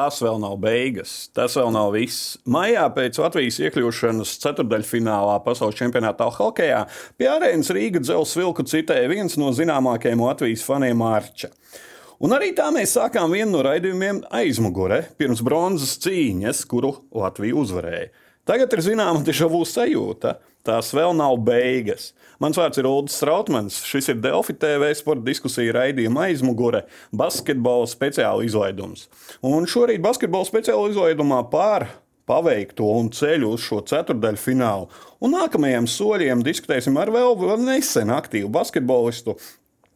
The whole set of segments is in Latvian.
Tas vēl nav beigas, tas vēl nav viss. Maijā pēc Latvijas iekļūšanas ceturdaļfinālā pasaules čempionātā hokeja pie arēnas Rīga dzelzs vilku citēja viens no zināmākajiem Latvijas faniem Arča. Un arī tā mēs sākām vienu no raidījumiem aizmugurē, pirms bronzas cīņas, kuru Latvija uzvarēja. Tagad ir zināma dežavu sajūta. Tās vēl nav beigas. Mans vārds ir Ulrichs Strautmans. Šis ir Delfi TV sporta diskusija raidījuma aizmugure - basketbola speciāla izlaidums. Un šorīt basketbola speciāla izlaidumā pār paveikto un ceļu uz šo ceturdaļu finālu. Un nākamajiem soļiem diskutēsim ar vēl, nesen aktīvu basketbolistu,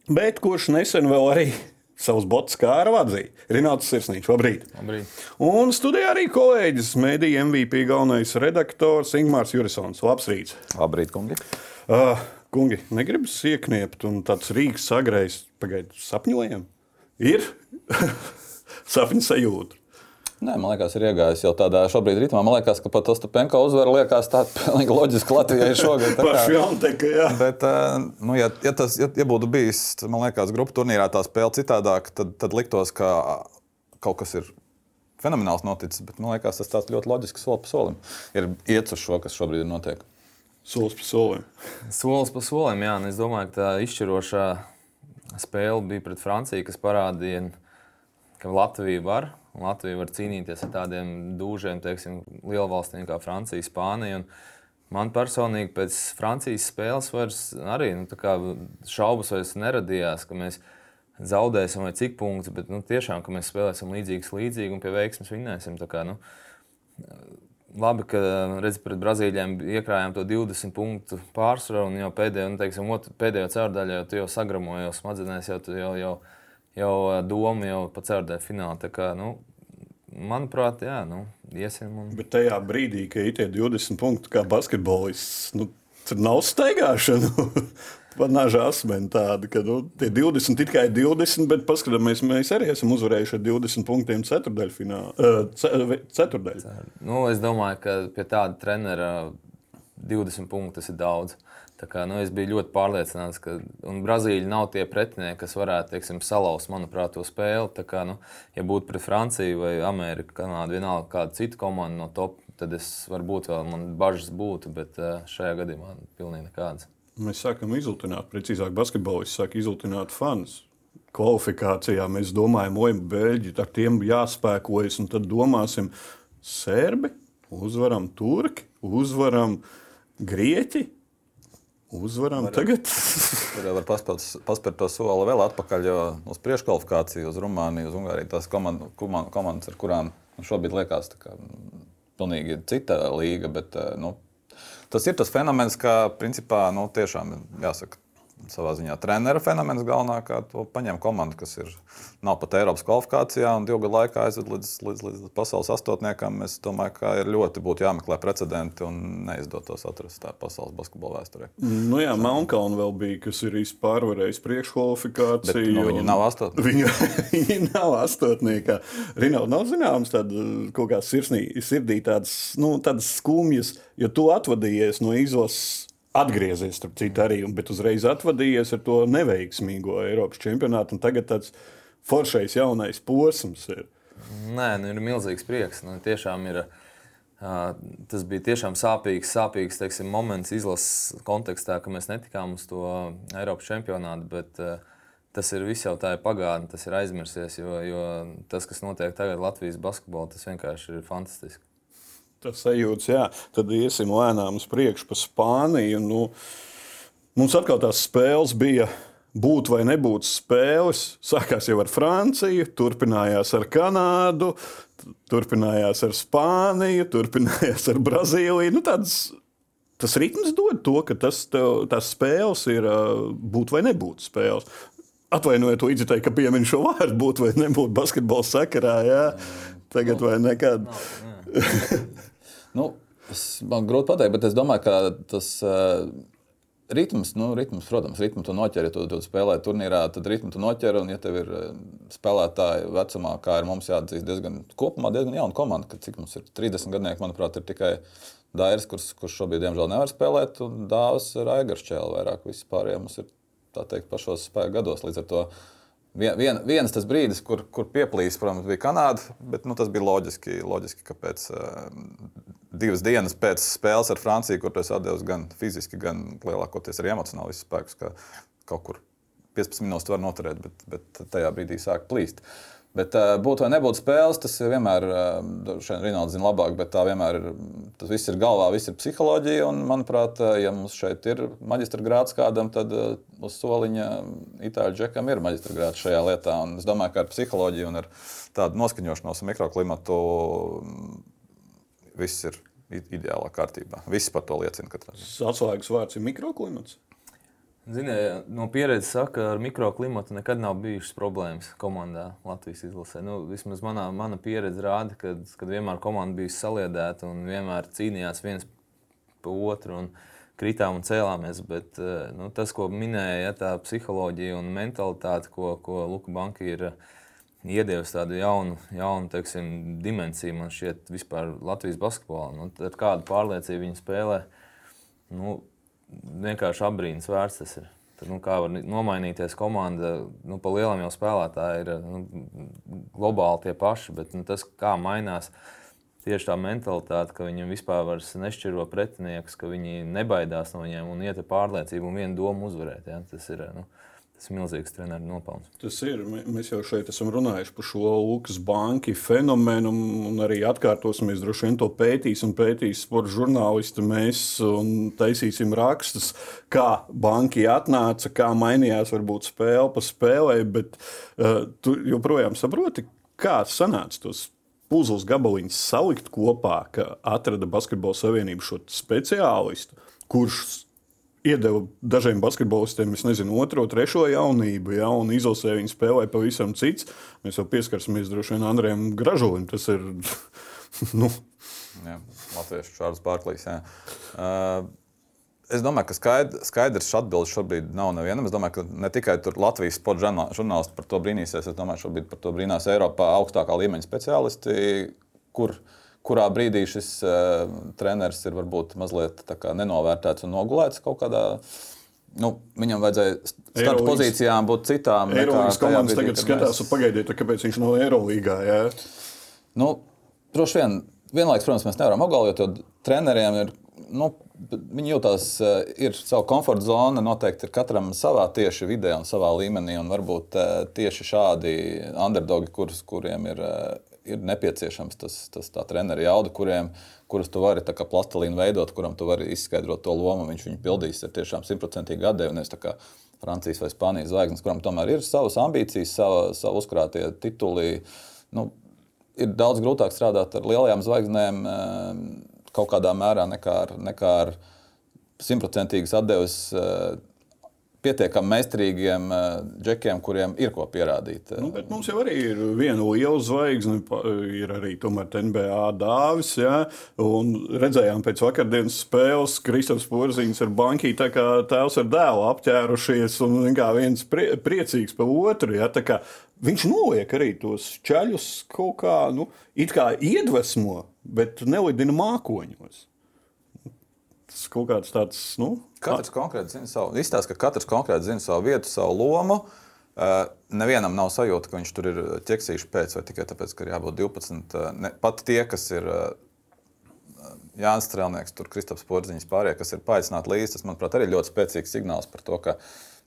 bet kurš nesen vēl arī savus botus kā ar vadzīju. Rināts Sirsniņš, labrīt. labrīt. Un studijā arī kolēģis, mediju MVP galvenais redaktors Ingmārs Jurisons. Labs rīts! Labrīt, kungi! Uh, kungi, negribas iekniept un tāds rīks sagrējis, pagaidu, sapņojam? Ir sapņu sajūta. Nē, man liekas, ir iegājis jau tādā šobrīd ritmā. Man liekas, ka pat Ostapenko uzvara liekas tāda pilnīgi loģiska Latvijai šogad. Par Fjonteka, jā. Bet, nu, ja, ja, tas, ja, ja būtu bijis, man liekas, grupu turnīrā tā spēle citādāk, tad, tad liktos, ka kaut kas ir fenomenāls noticis. Bet man liekas, tas tāds ļoti loģisks solis pa solim. Ir iet uz šo, kas šobrīd ir notiek. Solis pa solim. Solis pa solim, jā. Es domāju, ka tā izšķirošā spēle bija pret Franciju, kas parādīja, ka Latvija var. Un Latvija var cīnīties ar tādiem dūžiem, teiksim, lielvalstīm kā Francija, Spānija. Man personīgi pēc Francijas spēles vairs arī nu, šaubas vairs neradījās, ka mēs zaudēsim vai cik punktus, bet nu, tiešām, ka mēs spēlēsim līdzīgus līdzīgi un pie veiksmes vinnēsim. Kā, nu, Labi, ka redz, pret Brazīlijiem iekrājām to 20 punktu pārsvaru, un jau pēdējo, nu, teiksim, otru, pēdējo ceturdaļu jau, jau sagramoju, jau smadzenēs, jau, jau, jau, jau doma jau pa ceturdaļu finālu. Tā kā, nu, manuprāt, jā, nu, iesim. Un... Bet tajā brīdī, kad ir tie 20 punkti, kā basketbolists, nu, tur nav staigāšana. Panāža asmeni tāda, ka nu, tie 20 tikai 20, bet paskatāmies, mēs arī esam uzvarējuši ar 20 punktiem ceturdaļfinālā. Uh, ceturdaļ. Nu, es domāju, ka pie tāda trenera 20 punkti tas ir daudz. Tā kā, nu, es biju ļoti pārliecināts, ka Brazīlija nav tie pretinieki, kas varētu teiksim, salauzt, manuprāt, to spēli. Tā kā, nu, ja būtu pret Franciju vai Ameriku, Kanādu, vienalga kāda cita komanda no top, tad es varbūt vēl man bažas būtu, bet šajā gadījumā pilnīgi nekādas. Mēs sākam izlutināt, precīzāk, basketbolists sāk izlutināt fanus. Kvalifikācijā mēs domājam, oi, beļģi, ar tiem jāspēkojas, un tad domāsim, serbi, uzvaram turki, uzvaram grieķi, uzvaram var, tagad. Tur var paspērt, to soli vēl atpakaļ, jo uz priekškvalifikāciju, uz Rumāniju, uz Ungāriju tās komand, komandas, ar kurām šobrīd liekas, ka pilnīgi cita līga, bet nu, tas ir tas fenomens, ka principā nu, tiešām jāsaka. Savā ziņā treniņa fenomens galvenā, kā to paņem komanda, kas ir, nav pat Eiropas kvalifikācijā un divu gadu laikā aizved līdz, līdz, līdz pasaules astotniekam. Es domāju, ka ir ļoti būtu jāmeklē precedenti un neizdotos atrast tā pasaules basketbola vēsturē. Nu jā, Melnkalna vēl bija, kas ir pārvarējis priekškvalifikāciju. Bet, nu, viņi nav astotnieki. Viņi, viņi nav astotnieki. Rinaldi nav zināms, tad kaut kā sirsnī, sirdī tādas, nu, tādas skumjas, jo tu atvadījies no izlases atgriezies, starp citu, arī, bet uzreiz atvadījies ar to neveiksmīgo Eiropas čempionātu. Tagad tāds foršais jaunais posms ir. Nē, nu, ir milzīgs prieks. Nu, tiešām ir. Uh, tas bija tiešām sāpīgs, sāpīgs teiksim, moments izlases kontekstā, ka mēs netikām uz to Eiropas čempionātu. Bet, uh, tas ir viss jau tā ir pagātne, tas ir aizmirsies. Jo, jo tas, kas notiek tagad Latvijas basketbolā, tas vienkārši ir fantastiski tas sajūts, jā, tad iesim lēnām uz priekšu pa Spāniju. Nu, mums atkal tās spēles bija. Būt vai nebūt spēles, sākās jau ar Franciju, turpinājās ar Kanādu, turpinājās ar Spāniju, turpinājās ar Brazīliju. Nu, tāds, tas ritms dod to, ka tas, tev, tās spēles ir būt vai nebūt spēles. Atvainojiet, to izdevību, ka pieminu šo vārdu, būt vai nebūt basketbola sakarā. Jā. Tagad vai nekad. Nu, man grūti pateikt, bet es domāju, ka tas uh, ritms, nu, ritms, protams, ritmu tu noķer, ja tu, tu spēlē turnīrā, tad ritmu tu noķer. Un, ja tev ir eh, spēlētāji vecumā, kā ir mums jāatzīst, diezgan kopumā diezgan jauna komanda, ka cik mums ir 30 gadnieki, manuprāt, ir tikai Dairis, kurš, kurš šobrīd, diemžēl, nevar spēlēt, un Dāvis ir Aigars Čēlis vairāk. Vispār ja mums ir tā teikt pašos spēku gados. Līdz ar to Vien, vien, viens tas brīdis, kur, kur pieplīs, protams, bija Kanāda, bet nu, tas bija loģiski, loģiski ka pēc uh, divas dienas pēc spēles ar Franciju, kur tas atdevis gan fiziski, gan lielākoties arī emocionāli visus spēkus, ka kaut kur 15 minūtes var noturēt, bet, bet tajā brīdī sāk plīst. Bet uh, būtu vai nebūtu spēles, tas vienmēr, uh, šeit Rinalds zina labāk, bet tā vienmēr ir, tas viss ir galvā, viss ir psiholoģija. Un, manuprāt, uh, ja mums šeit ir maģistra grāts kādam, tad uh, uz soliņa itāļu džekam ir maģistra grāts šajā lietā. Un es domāju, ka ar psiholoģiju un ar tādu noskaņošanos un mikroklimatu viss ir ideālā kārtībā. Viss par to liecina. Atslēgas vārds ir mikroklimats. Ziniet, no pieredzes saka, ar mikroklimatu nekad nav bijušas problēmas komandā Latvijas izlasē. Nu, vismaz manā, mana pieredze rāda, ka kad vienmēr komanda bija saliedēta un vienmēr cīnījās viens pa otru. Un, Kritām un cēlāmies, bet eh, nu, tas, ko minēja, ja, tā psiholoģija un mentalitāte, ko, ko Luka Banka ir uh, iedevis tādu jaunu, jaunu teiksim, dimensiju man šķiet vispār Latvijas basketbolā. Nu, kādu pārliecību viņi spēlē. Nu, vienkārši apbrīns vērts tas ir. Tad, nu, kā var nomainīties komanda, nu, pa lielam jau spēlētāji ir nu, globāli tie paši, bet nu, tas, kā mainās tieši tā mentalitāte, ka viņiem vispār nešķiro pretinieks, ka viņi nebaidās no viņiem un iet ar pārliecību un vienu domu uzvarēt. Ja? Tas ir. Nu, Tas ir milzīgs treneru nopelns. Tas ir. Mēs jau šeit esam runājuši par šo Lukas banku fenomenu, un arī atkārtosimies. Droši vien to pētīs un pētīs sporta žurnālisti. Mēs taisīsim rakstus, kā banki atnāca, kā mainījās varbūt spēle pa spēlē. Bet uh, tu joprojām saproti, kā sanāca tos puzles gabaliņus salikt kopā, ka atrada Basketbola Savienību šo speciālistu, kurš iedeva dažiem basketbolistiem, es nezinu, otro, trešo jaunību, ja, un izlasē viņi spēlēja pavisam cits. Mēs jau pieskarsimies droši vien Andrejam Gražulim. Tas ir. nu. Jā, Latviešu Čārlis Pārklīs. Uh, Es domāju, ka skaidrs, skaidrs atbildes šobrīd nav nevienam. Es domāju, ka ne tikai Latvijas sporta žurnālisti par to brīnīsies, es domāju, ka šobrīd par to brīnās Eiropā augstākā līmeņa speciālisti, kur uh, kurā brīdī šis uh, treneris ir varbūt mazliet nenovērtēts un nogulēts kaut kādā. Nu, viņam vajadzēja starta pozīcijām būt citām. Eirolandes komandas tagad skatās, mēs... pagaidiet, kāpēc viņš nav Eirolīgā. Jā? Nu, droši vien, vienlaikus, protams, mēs nevaram apgalvot, jo treneriem ir. Nu, Viņi jūtas, eh, ir sava komforta zona. Noteikti ir katram savā tieši vidē un savā līmenī. Un varbūt eh, tieši šādi underdogi, kurus, kuriem ir ir nepieciešams tas, tas treneru jauda, kuriem, kurus tu vari plastelīnu veidot, kuram tu vari izskaidrot to lomu. Viņš viņu pildīs ar tiešām simtprocentīgi atdevi. Nevis kā Francijas vai Spānijas zvaigznes, kuram tomēr ir savas ambīcijas, sava, savu uzkrātie tituli. Nu, ir daudz grūtāk strādāt ar lielajām zvaigznēm eh, kaut kādā mērā nekā ar, nekā ar simtprocentīgas atdeves eh, pietiekami meistarīgiem uh, džekiem, kuriem ir ko pierādīt. Nu, mums jau arī ir viena liela zvaigzne, ir arī NBA dāvis. Ja? Redzējām pēc vakardienas spēles, Kristofers Porziņš ar banķī, tā kā tēvs ar dēlu apķērušies un kā viens prie, priecīgs par otru. Ja? Viņš noliek arī tos ceļus kaut kā, nu, kā iedvesmo, bet nelidina mākoņos. Tas kaut kāds tāds. Nu, Katrs konkrēti zina savu. Izstāsta, ka katrs konkrēti zina savu vietu, savu lomu. Uh, nevienam nav sajūta, ka viņš tur ir ķeksījuši pēc, vai tikai tāpēc, ka ir jābūt 12. Uh, ne, pat tie, kas ir uh, Jānis Strēlnieks, tur Kristaps Porziņš, pārējie, kas ir paaicināti līdzi, tas, manuprāt, arī ļoti spēcīgs signāls par to, ka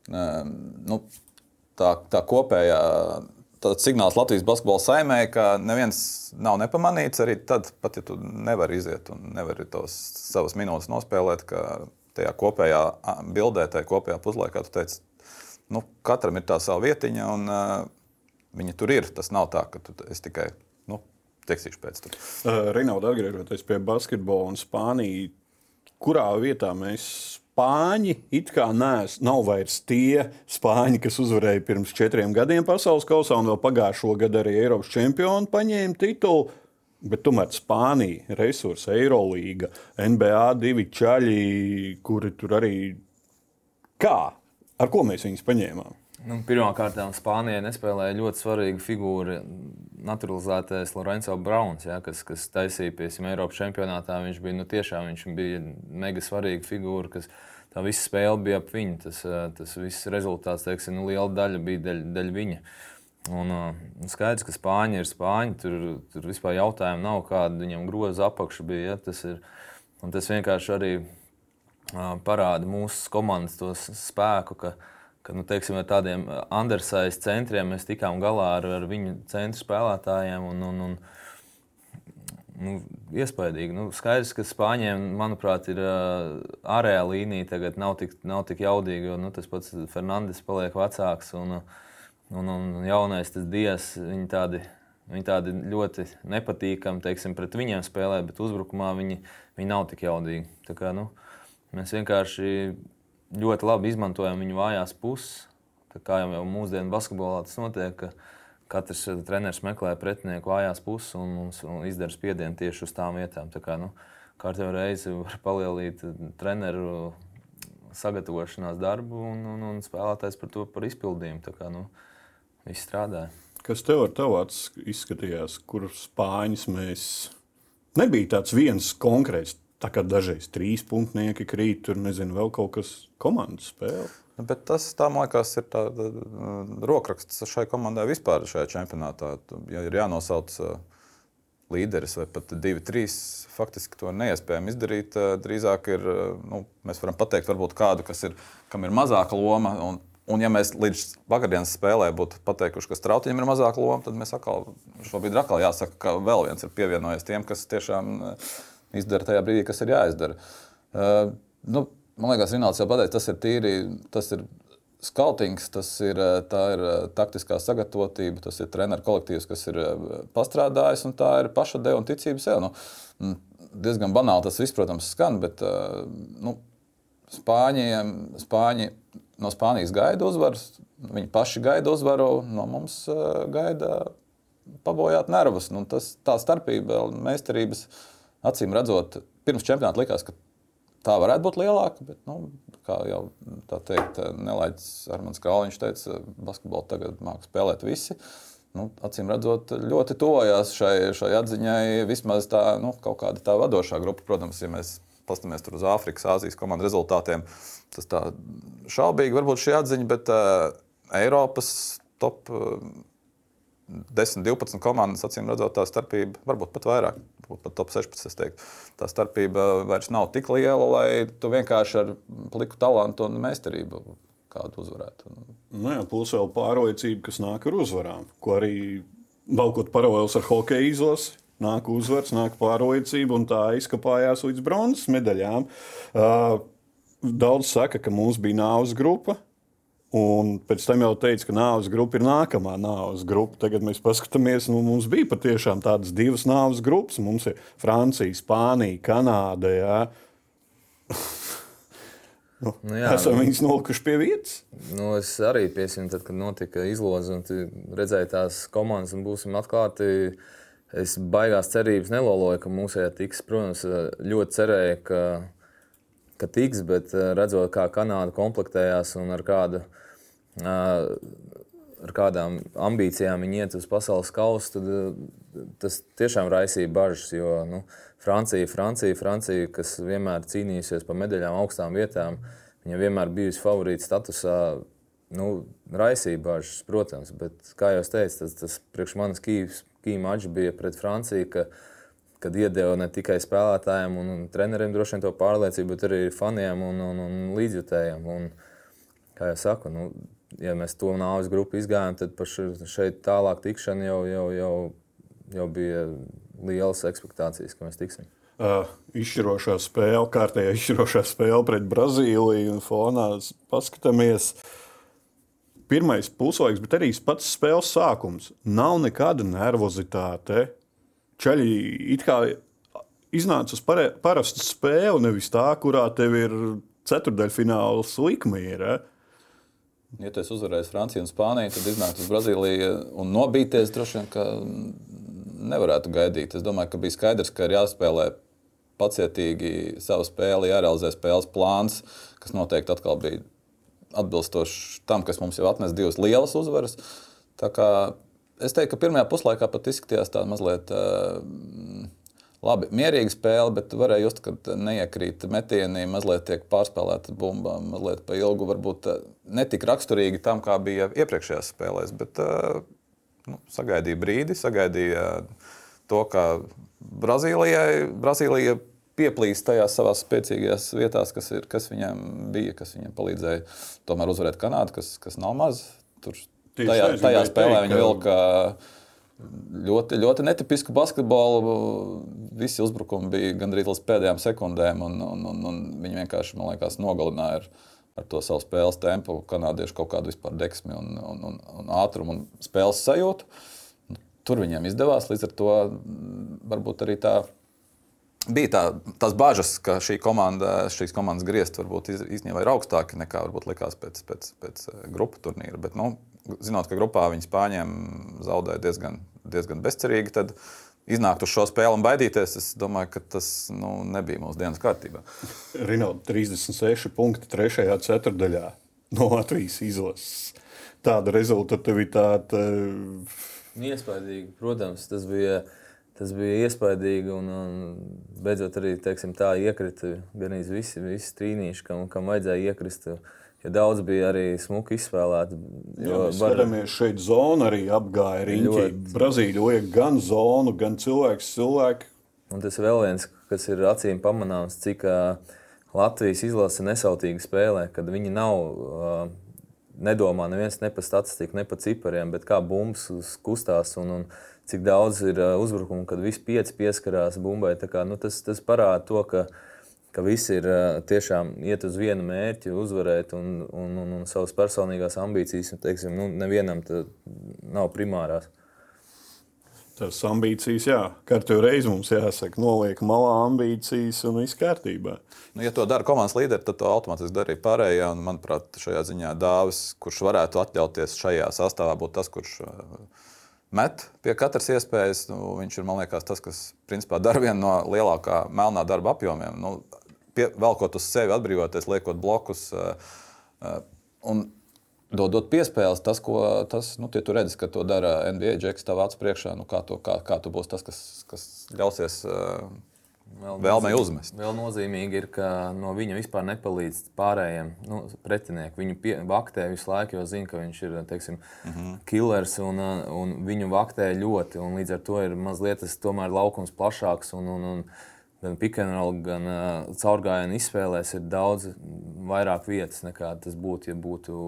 nu, tā, tā kopējā tāds signāls Latvijas basketbola saimē, ka neviens nav nepamanīts. Arī tad, pat ja tu nevari iziet un nevari tos savas minūtes nospēlēt, ka tajā kopējā bildē, tajā kopējā puzlē, kā tu teici, nu, katram ir tā sava vietiņa, un uh, viņi tur ir. Tas nav tā, ka tu tikai nu, tekstīšu pēc tam. Uh, Rinaldi, atgriežoties pie basketbola un Spānijas, kurā vietā mēs spāņi it kā nes, nav vairs tie spāņi, kas uzvarēja pirms četriem gadiem pasaules kausā un vēl pagājušo gadu arī Eiropas čempionu paņēma titulu. Bet tomēr Spānija, resursi, Eirolanda, NBA divi čaļi, kuri tur arī. Kā? Ar ko mēs viņus paņēmām? Nu, Pirmkārt, Spānijai nespēlēja ļoti svarīga figūra, naturalizētais Lorenzo Browns, ja, kas, kas taisīja pie Eiropas čempionātā. Viņš bija nu, tiešām viņš bija mega svarīga figūra, kas tā visa spēle bija ap viņu. Tas, tas viss rezultāts, teiksim, nu, liela daļa bija daļa, daļa viņa. Un, uh, skaidrs, ka spāņi ir spāņi. Tur, tur vispār jautājumu nav, kāda viņam groza apakša bija. Ja? Tas, ir, tas vienkārši arī uh, parāda mūsu komandas spēku. Ka, ka nu, teiksim, ar tādiem undersized centriem mēs tikām galā ar, ar viņu centru spēlētājiem. Un, un, un, Nu, iespaidīgi. Nu, skaidrs, ka Spāņiem, manuprāt, ir uh, ārējā līnija tagad nav tik, nav tik jaudīga, jo nu, tas pats Fernandes paliek vecāks. Un, Un, un jaunais tas dievs, viņi tādi, viņi tādi ļoti nepatīkami teiksim, pret viņiem spēlē, bet uzbrukumā viņi, viņi nav tik jaudīgi. Tā kā, nu, mēs vienkārši ļoti labi izmantojam viņu vājās puses. Tā kā jau mūsdienu basketbolā tas notiek, ka katrs treneris meklē pretinieku vājās puses un, un, un izdara spiedienu tieši uz tām vietām. Tā kā, nu, Kārtībā reizi var palielināt treneru sagatavošanās darbu, un, un, un spēlētājs par to par izpildījumu. Tā kā, nu, viss strādāja. Kas tev ar acu izskatījās, kur spāņus mēs nebija tāds viens konkrēts. Tā kā dažreiz trīs punktnieki krīt, tur nezinu, vēl kaut kas komandas spēlē. Bet tas, tā, man liekas, ir tā, rokraksts šai komandai vispār šajā čempionātā. Ja ir jānosauc uh, līderis vai pat divi, trīs, faktiski to neiespējami izdarīt. Uh, drīzāk ir, uh, nu, mēs varam pateikt, varbūt kādu, kas ir, kam ir mazāka loma. Un, Un, ja mēs līdz vakardienas spēlē būtu pateikuši, ka strautiņam ir mazāka loma, tad mēs atkal, šobrīd atkal jāsaka, ka vēl viens ir pievienojies tiem, kas tiešām eh, izdara tajā brīdī, kas ir jāizdara. Uh, nu, man liekas, Rināls jau pateica, tas ir tīri, tas ir skautings, tas ir, eh, ir taktiskā sagatavotība, tas ir treneru kolektīvs, kas ir pastrādājis, un tā ir paša deva un ticība sev. Nu, diezgan banāli tas viss, protams, skan, bet nu, Spāņiem, Spāņi no Spānijas gaida uzvaras, viņi paši gaida uzvaru, no mums gaida pabojāt nervus. Nu, tas, tā starpība, meistarības, acīm redzot, pirms čempionāta likās, ka tā varētu būt lielāka. Bet, nu, kā jau tā teikt, nelaids Armāns Kalniņš teica, basketbolu tagad mākslinieki spēlēt visi. Nu, acīm redzot, ļoti tuvojās šai, šai atziņai vismaz tā, nu, kaut kāda tā vadošā grupa. Protams, ja mēs paskatāmies uz Āfrikas, Āzijas komandu rezultātiem, tas tā šaubīgi varbūt šī atziņa, bet uh, Eiropas top uh, 10, 12 komandas, acīm redzot, tā starpība varbūt pat vairāk, pat top 16. Tā starpība vairs nav tik liela, lai tu vienkārši ar pliku talantu un meistarību kādu uzvarētu. Nu jā, plus vēl pārliecība, kas nāk ar uzvarām, ko arī valkot paralēlus ar hokeja izlasi nāk uzvars, nāk pārliecība, un tā izkapājās līdz bronzas medaļām. Uh, daudz saka, ka mums bija nāves grupa. Un pēc tam jau teica, ka nāves grupa ir nākamā nāves grupa. Tagad mēs paskatāmies, nu, mums bija patiešām tādas divas nāves grupas. Mums ir Francija, Spānija, Kanāda. Jā. Nu, nu, jā, esam nu, viņus nolikuši pie vietas. Nu, es arī piesinu, tad, kad notika izloze un redzēju tās komandas, un būsim atklāti. Es baigās cerības neloloju, ka mūsējā tiks. Protams, ļoti cerēju, ka, ka tiks, bet eh, redzot, kā Kanāda komplektējās un ar, kādu, ar kādām ambīcijām viņi iet uz pasaules kausa, tad eh, tas tiešām raisīja bažas. Jo nu, Francija, Francija, Francija, kas vienmēr cīnījusies par medaļām augstām vietām, viņa vienmēr bijusi favorīta statusā. Nu, raisīja bažas, protams, bet, kā jau teicu, tas, tas priekš manis Kīvs key mačs bija pret Franciju, kad iedeva ne tikai spēlētājiem un, un treneriem droši vien to pārliecību, bet arī faniem un, un, un līdzjutējiem. Un, kā jau saku, nu, ja mēs to nāves grupu izgājām, tad šeit tālāk tikšanu jau, jau, jau, jau bija lielas expectācijas, ka mēs tiksim. Uh, izšķirošā spēle, kārtējā izšķirošā spēle pret Brazīliju un fonā paskatāmies. Pirmais puslaiks, bet arī pats spēles sākums. Nav nekāda nervozitāte. Čaļi it kā iznāca uz parastu spēli, nevis tā, kurā tev ir ceturdaļfināls likme. Ir, eh? Ja tu uzvarēsi Franciju un Spāniju, tad iznākt uz Brazīliju un nobīties droši vien, nevarētu gaidīt. Es domāju, ka bija skaidrs, ka ir jāspēlē pacietīgi savu spēli, jārealizē spēles plāns, kas noteikti atkal bija atbilstoši tam, kas mums jau atnes divas lielas uzvaras. Es teiktu, ka pirmajā puslaikā pat izskatījās tā mazliet uh, Labi, mierīga spēle, bet varēja just, ka neiekrīt metienī, mazliet tiek pārspēlēta bumba, mazliet pa ilgu. Varbūt eh, ne tik raksturīgi tam, kā bija iepriekšējās spēlēs, bet uh, nu, sagaidīja brīdi, sagaidīja to, ka Brazīlijai, Brazīlija pieplīst tajās savās spēcīgajās vietās, kas, ir, kas viņam bija, kas viņam palīdzēja tomēr uzvarēt Kanādu, kas, kas nav maz. Tur, tajā, tajā spēlē viņi vilka. Ka ļoti, ļoti netipisku basketbolu. Visi uzbrukumi bija gandrīz līdz pēdējām sekundēm, un, un, un, un viņi vienkārši, man liekas, nogalināja ar, ar to savu spēles tempu, kanādiešu kaut kādu vispār deksmi un, un, un, un ātrumu un spēles sajūtu. Tur viņiem izdevās, līdz ar to varbūt arī tā. Bija tā, tās bažas, ka šī komanda, šīs komandas griezti varbūt īstenībā ir augstāki nekā varbūt likās pēc, pēc, pēc eh, grupu turnīra. Bet, nu, zinot, ka grupā viņi spāņiem zaudēja diezgan, diezgan bezcerīgi, tad iznākt uz šo spēli un baidīties, es domāju, ka tas nu, nebija mūsu dienas kārtībā. Rinaldi 36 punkti trešajā ceturdaļā no Latvijas izlases. Tāda rezultātivitāte. Iespaidīgi, protams, tas bija. Tas bija iespaidīgi, un, un beidzot arī teiksim, tā iekrita gan visi, visi trīnīši, kam, kam vajadzēja iekrist. Uh, Ja daudz bija arī smuki izspēlēti. Jā, mēs var... skatāmies, šeit zona arī apgāja riņķī. Ļoti... Brazīļu vajag gan zonu, gan cilvēks, cilvēku. Un tas ir vēl viens, kas ir acīm pamanāms, cik uh, Latvijas izlase nesautīgi spēlē, kad viņi nav. Uh, Nedomā neviens ne par statistiku, ne par cipariem, bet kā bumbas kustās un, un cik daudz ir uzbrukumu, kad visi pieci pieskarās bumbai. Kā, nu, tas, tas parāda to, ka uh, ka visi ir tiešām iet uz vienu mērķi, uzvarēt un, un, un, un savas personīgās ambīcijas. Teiksim, nu, nevienam nav primārās. Tas ambīcijas, jā, katru reizi mums jāsaka, noliek malā ambīcijas un viss kārtībā. Nu, ja to dara komandas līderi, tad to automātiski darīja pārējie. Un, manuprāt, šajā ziņā Dāvis, kurš varētu atļauties šajā sastāvā būt tas, kurš met pie katras iespējas, nu, viņš ir liekas, tas, kas principā dara vienu no lielākā melnā darba apjomiem. Nu, pie, velkot uz sevi, atbrīvoties, liekot blokus. Un dodot piespēles, tas, ko tas, nu, tu redzi, ka to dara NBA džeks, tev acu priekšā, nu, kā, to, kā, kā tu būsi tas, kas, kas ļausies. Vēl vēlmei uzmest. Vēl nozīmīgi ir, ka no viņa vispār nepalīdz pārējiem nu, pretiniekiem. Viņu pie, vaktē visu laiku, jo zina, ka viņš ir teiksim, uh mhm. -huh. killers un, un viņu vaktē ļoti. Līdz ar to ir mazliet tas laukums plašāks. Un, un, un, gan pikantrola, gan uh, caurgājienu izspēlēs ir daudz vairāk vietas nekā tas būtu, ja būtu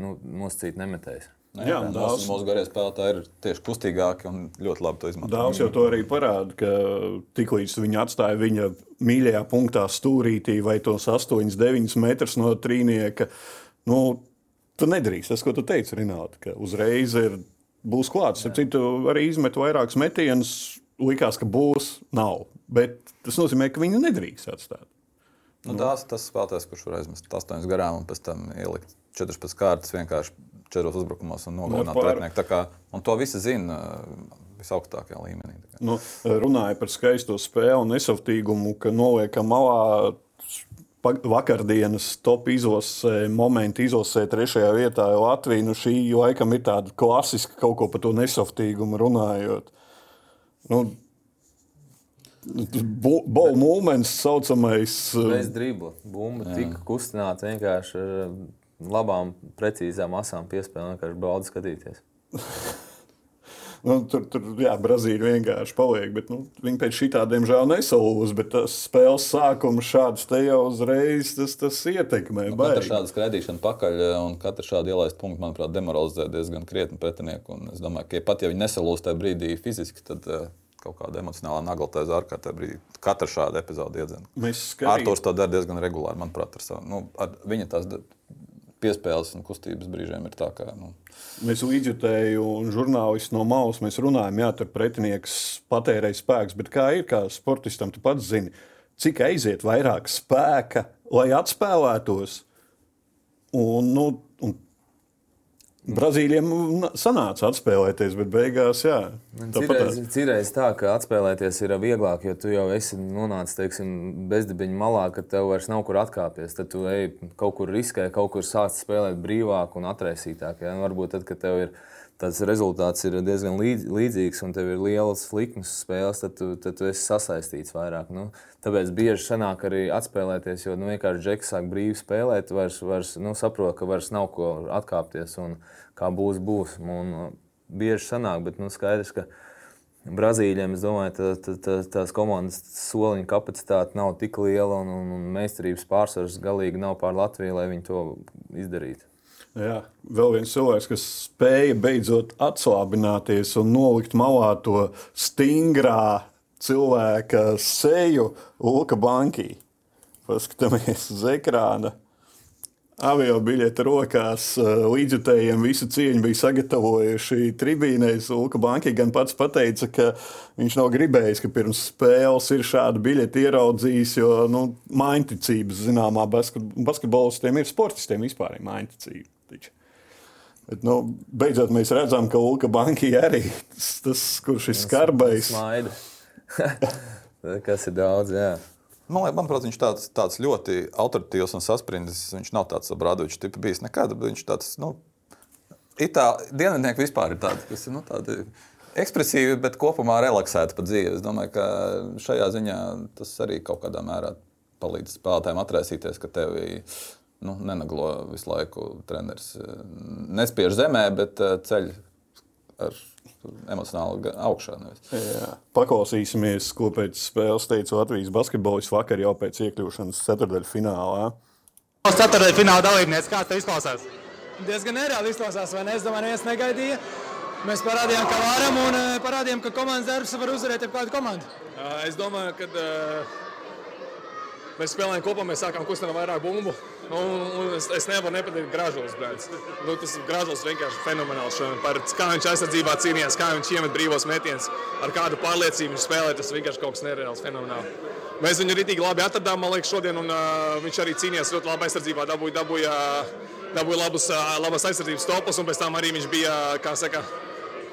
nu, nosacīti nemetējis. Ne, jā, daudz mūsu garie spēlētāji ir tieši kustīgāki un ļoti labi to izmanto. Daudz jau to arī parāda, ka tiklīdz viņi atstāja viņa mīļajā punktā stūrītī vai tos 8, 9 metrus no trīnieka, nu, tu nedrīkst tas, ko tu teici, Rināt, ka uzreiz ir, būs klāts. Ar citu arī izmet vairākus metienus, likās, ka būs, nav. Bet tas nozīmē, ka viņu nedrīkst atstāt. Nu, tās, tas spēlētājs, kurš var aizmest 8 garām un pēc tam ielikt 14 kārtas vienkārši 4 uzbrukumos un nogalināt nu, pretinieku. Kā, un to visi zina uh, visaugstākajā līmenī. Nu, runāja par skaisto spēli un nesavtīgumu, ka noliekam malā vakardienas top izlasē, momenti izlasē trešajā vietā Latvija. Nu, šī laikam ir tāda klasiska kaut ko par to nesavtīgumu runājot. Nu, Bola mūmens saucamais. Bez dribla. Bumba tika kustināta vienkārši ar labām, precīzām asām piespēlēm, vienkārši baudu skatīties. nu, tur, tur jā, Brazīlija vienkārši paliek. Bet, nu, viņi pēc šī tā, diemžēl, nesalūz. Bet tas spēles sākums šāds te jau uzreiz tas, tas ietekmē. Nu, katra šāda skraidīšana pakaļ un katra šāda ielaista punkta, manuprāt, demoralizē diezgan krietni pretinieku. Un es domāju, ka ja pat ja viņi nesalūz tajā brīdī fiziski, tad uh, kaut kāda emocionāla nagla zārkā. Katra šāda epizode iedzen. Skatī... Arthurs to dara diezgan regulāri, manuprāt, ar savu. Nu, ar viņa tās piespēles un kustības brīžiem ir tā, ka. Nu. Mēs līdzjutēju un žurnālisti no malas mēs runājam, jā, tur pretinieks patērē spēks, bet kā ir, kā sportistam, tu pats zini, cik aiziet vairāk spēka, lai atspēlētos. Un, nu, un Brazīlijam sanāca atspēlēties, bet beigās, jā. Citreiz tā, ka atspēlēties ir vieglāk, jo tu jau esi nonācis teiksim, bezdibiņu malā, ka tev vairs nav kur atkāpties. Tad tu ej kaut kur riskē, kaut kur sāc spēlēt brīvāk un atraisītāk. Ja? Varbūt tad, kad tev ir tas rezultāts ir diezgan līdz, līdzīgs, un tev ir liels likmes spēles, tad tu, tad tu esi sasaistīts vairāk. Nu, tāpēc bieži sanāk arī atspēlēties, jo nu, vienkārši džeks sāk brīvi spēlēt, vairs, vairs nu, saprot, ka vairs nav ko atkāpties un kā būs, būs. Un, bieži sanāk, bet nu, skaidrs, ka Brazīļiem, es domāju, tā, tā, tā, tās komandas soliņa kapacitāte nav tik liela un, un, un meistarības pārsvars galīgi nav pār Latviju, lai viņi to izdarītu. Jā, vēl viens cilvēks, kas spēja beidzot atslābināties un nolikt malā to stingrā cilvēka seju, Luka Banki. Paskatāmies uz ekrāna avio biļete rokās. Eh, līdzjutējiem visu cieņu bija sagatavojuši tribīnēs. Luka Banki gan pats teica, ka viņš nav gribējis, ka pirms spēles ir šāda biļete ieraudzījis, jo nu, mainticības zināmā basketbolistiem ir sportistiem vispār ir mainticība. Bet, nu, beidzot, mēs redzam, ka Luka Banki arī tas, tas kurš ir skarbais. Kas ir daudz, jā. Man liekas, manuprāt, viņš tāds, tāds ļoti autoritīvs un saspringts. Viņš nav tāds Bradovičs tips bijis nekad. Viņš tāds, nu, itā, dienvidnieki vispār ir tādi, kas ir nu, tādi ekspresīvi, bet kopumā relaksēti pa dzīvi. Es domāju, ka šajā ziņā tas arī kaut kādā mērā palīdz spēlētājiem atraisīties, ka tevi nu, nenaglo visu laiku treneris. Nespiež zemē, bet eh, ceļ ar emocionāli augšā. Paklausīsimies, ko pēc spēles teica Latvijas basketbolists vakar jau pēc iekļūšanas ceturdaļu finālā. Ceturdaļu fināla dalībnieks, kā tas izklausās? Diezgan nereāli izklausās, vai ne? Es domāju, neviens negaidīja. Mēs parādījām, ka varam un eh, parādījām, ka komandas darbs var uzvarēt jebkādu komandu. Es domāju, ka mēs spēlējām kopā, mēs sākām kustināt vairāk bumbu. Un, un es, es nevaru nepateikt, gražos. Nu, tas gražos vienkārši fenomenāls. Par, kā viņš aizsardzībā cīnījās, kā viņš iemet brīvos metienus, ar kādu pārliecību viņš spēlē. Tas vienkārši kaut kas nereāls, fenomenāls. Mēs viņu rītīgi labi atradām, man liekas, šodien. Un, uh, viņš arī cīnījās ļoti labi aizsardzībā, dabūja, dabūja, dabūja labus, uh, labas aizsardzības topus. Un pēc tam arī viņš bija, kā saka,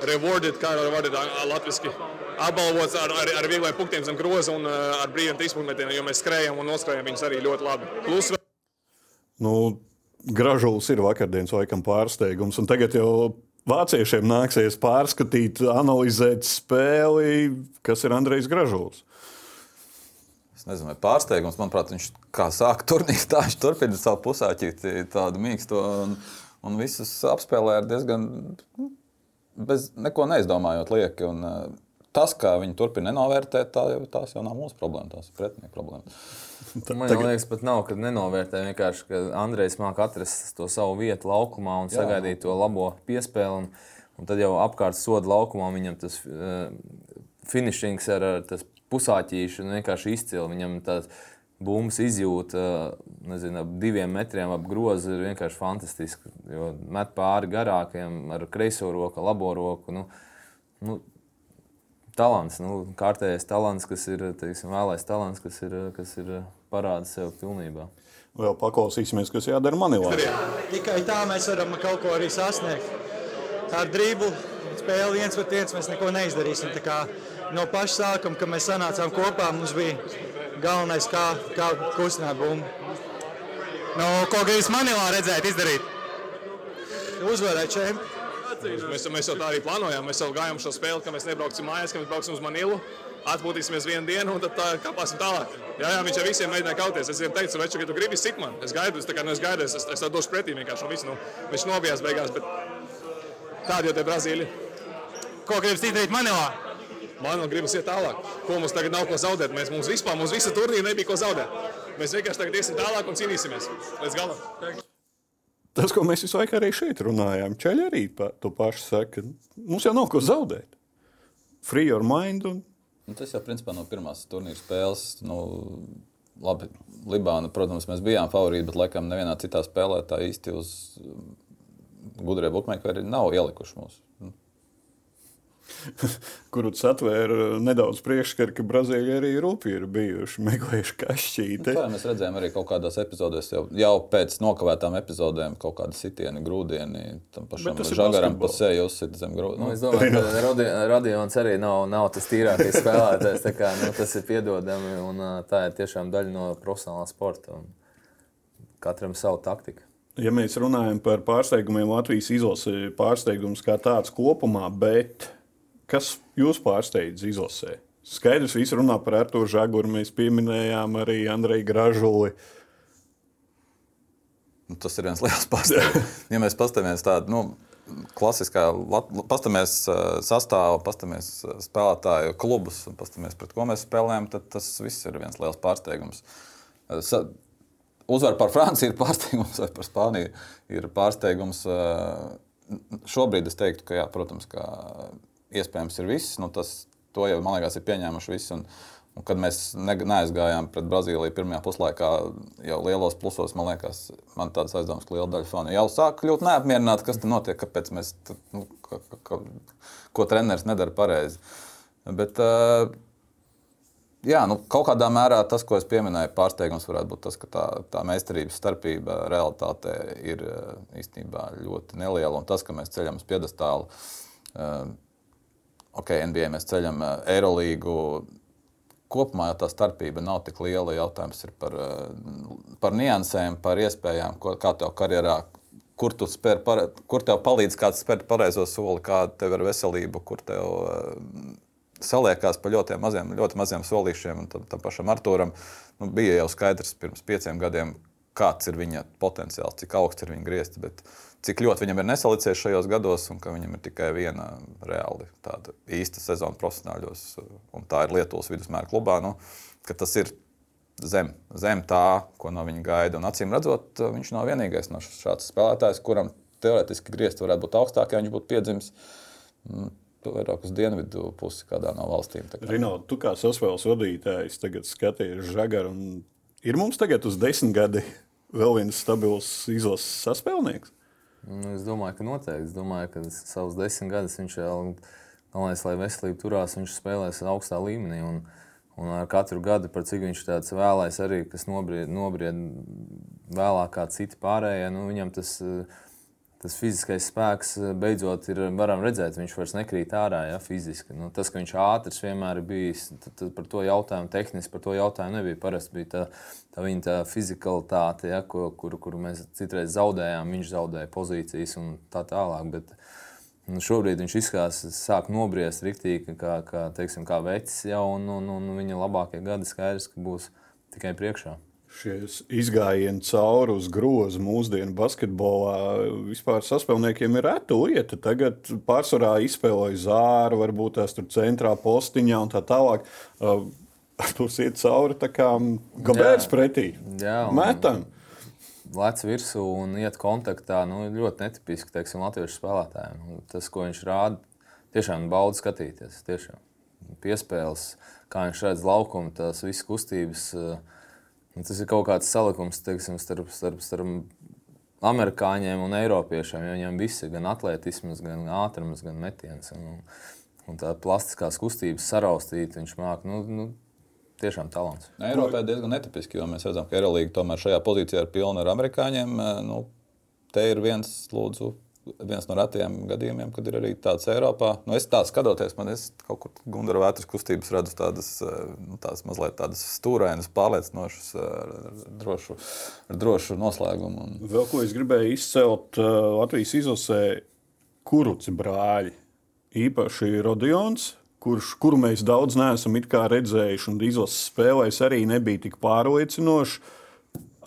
rewarded, kā jau rewarded latviešu apbalvots ar, ar, ar viegliem punktiem zem groza un ar brīviem trīspunktiem, jo mēs skrējām un noskrējām viņus arī ļoti labi. Plus, Nu, Gražulis ir vakardienas laikam pārsteigums, un tagad jau vāciešiem nāksies pārskatīt, analizēt spēli, kas ir Andrejs Gražulis. Es nezinu, vai pārsteigums. Manuprāt, viņš kā sāka turnīru, tā viņš turpina savu pusāķīti, tādu mīkstu un, un visus apspēlē ar diezgan nu, bez neko neizdomājot lieki. Un, tas, kā viņi turpina nenovērtēt, tā, tās jau nav mūsu problēma, tās ir pretinieku problēmas. Man Tagad... liekas, pat nav, kad nenovērtē. Vienkārši, ka Andrejs māca atrast to savu vietu laukumā un Jā. sagaidīt to labo piespēli. Un, un tad jau apkārt soda laukumā viņam tas uh, finishings ar, ar pusāķīšanu vienkārši izcili. Viņam tāds bumbas izjūta, nezinu, ap diviem metriem ap grozu ir vienkārši fantastiski. Jo met pāri garākiem ar kreiso roku, labo roku. Nu, nu, talants, nu, kārtējais talants, kas ir teiksim, vēlais talants, kas ir, kas ir parāda sev pilnībā. Vēl paklausīsimies, kas jādara Manilā. Tikai tā mēs varam kaut ko arī sasniegt. Ar drību spēli viens pret viens mēs neko neizdarīsim. No paša sākuma, kad mēs sanācām kopā, mums bija galvenais, kā, kā kustināt bumbu. No, ko gribas Manilā redzēt, izdarīt? Uzvarēt čempionu. Mēs, mēs jau tā arī plānojām. Mēs jau gājām šo spēli, ka mēs nebrauksim mājās, ka mēs brauksim uz Manilu atpūtīsimies vienu dienu un tad tā, kāpāsim tālāk. Jā, jā, viņš ar visiem mēģināja kauties. Es viņam teicu, veču, ka tu gribi sit man. Es gaidu, es, kā, nu, es gaidu, es, es tā došu pretī vienkārši. Un visu, nu, viņš nobijās beigās, bet tādi jau tie Brazīļi. Ko gribas izdarīt Manilā? Man gribas iet tālāk. Ko mums tagad nav ko zaudēt? Mēs, mums vispār, mums visa turnīra nebija ko zaudēt. Mēs vienkārši tagad iesim tālāk un cīnīsimies līdz galam. Tas, ko mēs visu laiku arī šeit runājām, ceļš arī to pašu saka. Mums jau nav ko zaudēt. Free your mind un Nu, tas jau principā no pirmās turnīra spēles. Nu, labi, Libāna, protams, mēs bijām favorīti, bet laikam nevienā citā spēlē tā īsti uz gudrie bukmēkļi nav ielikuši mūsu kuru atvēra nedaudz priekšskatu, ka Brazīlija arī rupi ir bijuši meklējuši kašķīti. Nu, mēs redzējām arī kaut kādās epizodēs, jau, jau pēc nokavētām epizodēm, kaut kāda sitiena, grūdieni, tam pašam žagaram pa seju uzsit zem grūdienu. Nu, es domāju, ka radi, Radions arī nav, nav tas tīrākais spēlētājs, tā kā nu, tas ir piedodami un tā ir tiešām daļa no profesionālā sporta. Katram savu taktiku. Ja mēs runājam par pārsteigumiem, Latvijas izlasē pārsteigums kā tāds kopumā, bet kas jūs pārsteidz izlasē? Skaidrs, visi runā par Arto Žaguru, mēs pieminējām arī Andreju Gražuli. Nu, tas ir viens liels pārsteigums. ja mēs paskatāmies tādu nu, klasiskā, paskatāmies sastāvā, paskatāmies spēlētāju klubus un paskatāmies, pret ko mēs spēlējam, tad tas viss ir viens liels pārsteigums. Sa uzvara par Franciju ir pārsteigums, vai par Spāniju ir pārsteigums. Šobrīd es teiktu, ka, jā, protams, ka iespējams ir viss. Nu, tas, to jau, man liekas, ir pieņēmuši visi. Un, un kad mēs ne, neaizgājām pret Brazīliju pirmajā puslaikā, jau lielos plusos, man liekas, man tāds aizdoms, ka liela daļa fanu jau sāk kļūt neapmierināti, kas tur notiek, kāpēc mēs, nu, ka, ka, ka, ko treneris nedara pareizi. Bet, uh, Jā, nu, kaut kādā mērā tas, ko es pieminēju, pārsteigums varētu būt tas, ka tā, tā meistarības starpība realitātē ir īstenībā ļoti neliela. Un tas, ka mēs ceļam uz piedestālu, uh, ok, NBA mēs ceļam uh, Eirolīgu. Kopumā tā starpība nav tik liela. Jautājums ir par, uh, par niansēm, par iespējām, ko, kā tev karjerā, kur, spēr, pare, kur tev palīdz kāds spērt pareizo soli, kāda tev ir veselība, kur tev. Uh, saliekās pa ļoti maziem, ļoti maziem solīšiem. Tam pašam Arturam nu, bija jau skaidrs pirms pieciem gadiem, kāds ir viņa potenciāls, cik augsts ir viņa griezti. Bet cik ļoti viņam ir nesalicies šajos gados, un ka viņam ir tikai viena reāli tāda īsta sezona profesionāļos, un tā ir Lietuvas vidusmēra klubā. Nu, tas ir zem, zem tā, ko no viņa gaida. Un acīm redzot, viņš nav vienīgais no šāds spēlētājs, kuram teorētiski griezti varētu būt augstākie, ja viņš būtu piedzimis mm, vairāk uz dienvidu pusi kādā no valstīm. Rinaldi, tu kā saspēles vadītājs tagad skaties žagaru. Ir mums tagad uz desmit gadi vēl viens stabils izlases saspēlnieks? Nu, es domāju, ka noteikti. Es domāju, ka savus desmit gadus viņš vēl, galvenais, lai veselība turās, viņš spēlēs augstā līmenī. Un, un ar katru gadu, par cik viņš tāds vēlais arī, kas nobried, nobried vēlāk kā citi pārējie, nu, viņam tas ir tas fiziskais spēks eh, beidzot ir, varam redzēt, viņš vairs nekrīt ārā ja, fiziski. Nu, tas, ka viņš ātrs vienmēr ir bijis, tad, tad par to jautājumu tehniski par to jautājumu nebija. Parasti bija tā, tā viņa tā fizikalitāte, ja, ko, kur, kur mēs citreiz zaudējām, viņš zaudēja pozīcijas un tā tālāk. Bet, nu, šobrīd viņš izskatās, sāk nobriest rīktīgi, kā, kā, teiksim, kā vecs jau, un, un, un viņa labākie gadi skaidrs, ka būs tikai priekšā šie izgājieni cauri uz grozu mūsdienu basketbolā vispār saspēlniekiem ir reta lieta. Tagad pārsvarā izspēlēja zāru, varbūt tās tur centrā postiņā un tā tālāk. Uh, tur iet cauri tā kā gabērs pretī. Jā, metam. Lec virsū un iet kontaktā. Nu, ļoti netipiski teiksim, latviešu spēlētājiem. Tas, ko viņš rāda, tiešām bauda skatīties. Tiešām. Piespēles, kā viņš redz laukumu, tās visas kustības. Uh, Un tas ir kaut kāds salikums teiksim, starp, starp, starp amerikāņiem un eiropiešiem. Viņiem viss ir gan atletisms, gan ātrums, gan metiens. Un, un tā plastiskās kustības saraustīt, viņš māca. Nu, nu, Tiešām talants. Eiropā ir diezgan netipiski, jo mēs redzam, ka Eirolandā tomēr šajā pozīcijā ir pilna ar amerikāņiem. Nu, te ir viens, lūdzu, viens no retajiem gadījumiem, kad ir arī tāds Eiropā. Nu, es tā skatoties, man ir kaut kur Gunara vētras kustības, redzu tādas, eh, nu, tādas mazliet tādas stūrainas, pārliecinošas, ar drošu, ar drošu noslēgumu. Un... Vēl ko es gribēju izcelt eh, Latvijas izlasē, kuruci brāļi. Īpaši Rodions, kurš, kuru mēs daudz neesam redzējuši, un izlases spēlēs arī nebija tik pārliecinoša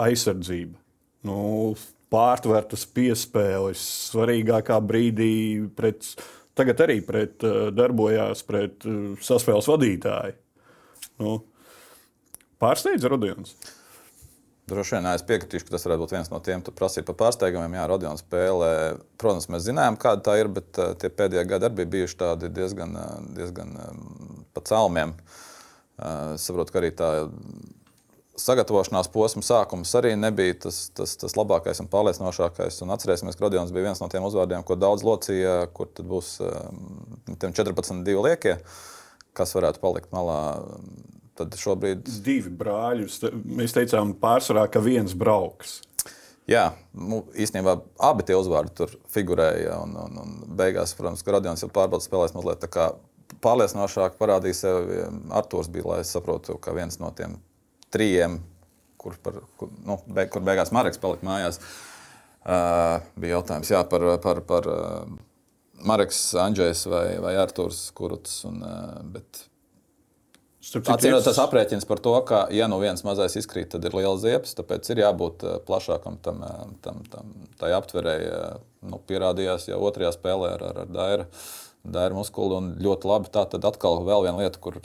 aizsardzība. Nu, pārtvertas piespēles svarīgākā brīdī. Pret, tagad arī pret, eh, darbojās pret eh, saspēles vadītāju. Nu, pārsteidz Rodions. Droši vien es piekritīšu, ka tas varētu būt viens no tiem, kas prasīja par pārsteigumiem. Jā, Rodions spēlē. Protams, mēs zinājām, kāda tā ir, bet uh, tie pēdējie gadi arī bija bijuši tādi diezgan, diezgan pa celmiem. Uh, saprotu, ka arī tā sagatavošanās posma sākums arī nebija tas, tas, tas labākais un pārliecinošākais. Un atcerēsimies, ka Rodions bija viens no tiem uzvārdiem, ko daudz locīja, kur būs um, 14, divi liekie, kas varētu palikt malā. Tad šobrīd divi brāļi. Mēs teicām, pārsvarā, ka viens brauks. Jā, nu, īstenībā abi tie uzvārdi tur figurēja. Un, un, un beigās, protams, ka Rodions jau pārbaudas spēlēs mazliet pārliecinošāk parādīja sevi. Arthurs bija, lai saprotu, ka viens no tiem trījiem, kur, par, kur, nu, beig, kur beigās Marks palika mājās. Uh, bija jautājums jā, par, par, par uh, Marks Andrzejs vai, vai Arthurs Kuruts. Un, bet Atcīmredzot, tas aprēķins par to, ka, ja nu viens mazais izkrīt, tad ir liela ziepes, tāpēc ir jābūt plašākam tam, tam, tam tai aptverēji. Nu, pierādījās jau otrajā spēlē ar, ar, ar Dairu, Dairu muskuli, un ļoti labi. Tā tad atkal vēl viena lieta, kur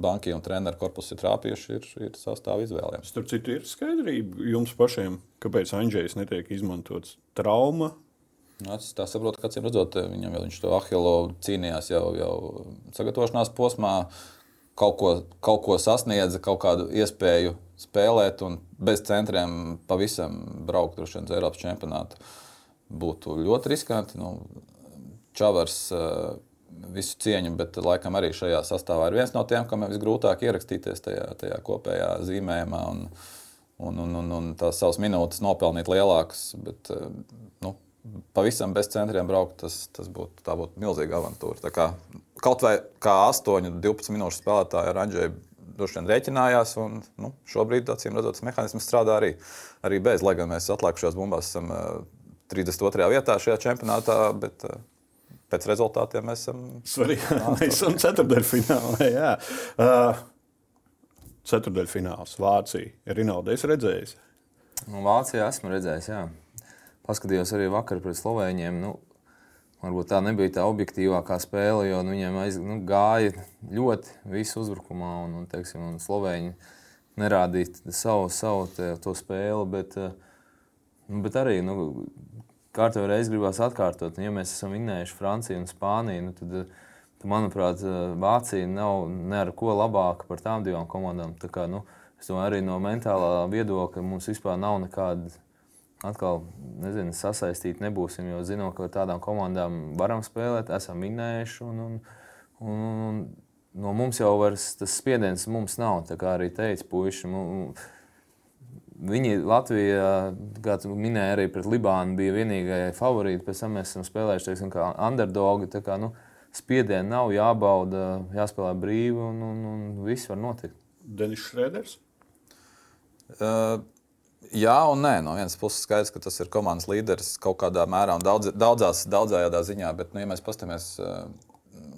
banki un treneru korpusi ir trāpījuši, ir, ir sastāvā izvēlēm. Starp citu, ir skaidrība jums pašiem, kāpēc Andrzejs netiek izmantots trauma. Nu, es tā saprotu, ka acīm redzot, viņam jau viņš to Ahilo cīnījās jau, jau sagatavošanās posmā, kaut ko, kaut ko sasniedza, kaut kādu iespēju spēlēt un bez centriem pavisam braukt uz Eiropas čempionātu. Būtu ļoti riskanti. Nu, Čavars uh, visu cieņu, bet laikam arī šajā sastāvā ir viens no tiem, kam ir visgrūtāk ierakstīties tajā, tajā kopējā zīmējumā un, un, un, un, un tās savas minūtes nopelnīt lielākas. Bet, nu, pavisam bez centriem braukt, tas, tas būtu, būtu milzīga avantūra. Kā, kaut vai kā 8, 12 minūšu spēlētāja ar Andžēju droši vien rēķinājās. Un, nu, šobrīd, acīm redzot, tas mehānisms strādā arī, arī bez, lai gan mēs atlikušās bumbās esam 32. vietā šajā čempionātā. Bet, pēc rezultātiem mēs esam. Svarīgi, mēs esam ceturdaļfinālā. Jā. Uh, ceturdaļfināls Vācija. Rinaldi, es redzēju. Nu, Vācijā esmu redzējis, jā. Paskatījos arī vakar pret Slovēņiem. Nu, varbūt tā nebija tā objektīvākā spēle, jo nu, viņiem aiz, nu, gāja ļoti visu uzbrukumā, un, un, teiksim, un Slovēņi nerādīja savu, savu te, to spēli. Bet, nu, bet arī nu, kārtībā reizē gribās atkārtot. Ja mēs esam vinnējuši Franciju un Spāniju, nu, tad, tad, manuprāt, Vācija nav ne ar ko labāka par tām divām komandām. Tā kā, nu, es domāju, arī no mentālā viedokļa mums vispār nav nekāda. Atkal, nezinu, sasaistīt nebūsim, jo zinām, ka ar tādām komandām varam spēlēt, esam minējuši. Un, un, un, un no mums jau vairs tas spiediens mums nav. Tā kā arī teica puiši, mums, Viņi Latvijā, kā tu minēji, arī pret Libānu bija vienīgie favorīti. Pēc tam mēs esam spēlējuši teiksim, kā underdogi. Tā kā, nu, spiedienu nav jābauda, jāspēlē brīvi un, un, un viss var notikt. Denis Šrēders? Uh, jā un nē. No vienas puses skaidrs, ka tas ir komandas līderis kaut kādā mērā un daudz, daudzās, daudzējādā ziņā. Bet, nu, ja mēs paskatāmies uh,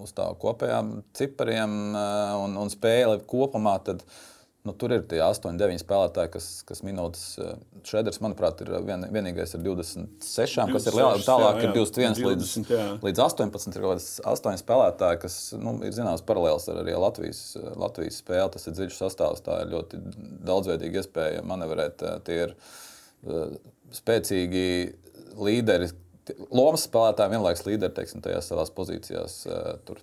uz tā kopējām cipariem uh, un, un spēli kopumā, tad uh, Nu, tur ir tie 8, 9 spēlētāji, kas, kas minūtes. Eh, Šeders, manuprāt, ir vien, vienīgais ar 26, 26 kas ir lielāks. Tālāk jā, jā. ir 21 20, līdz, jā. līdz 18. Ir kaut kāds 8 spēlētāji, kas nu, ir zināms paralēls ar arī Latvijas, Latvijas spēli. Tas ir dziļš sastāvs, tā ir ļoti daudzveidīga iespēja manevrēt. Eh, tie ir spēcīgi līderi. Lomas spēlētāji vienlaikus līderi teiksim, tajās savās pozīcijās. Tur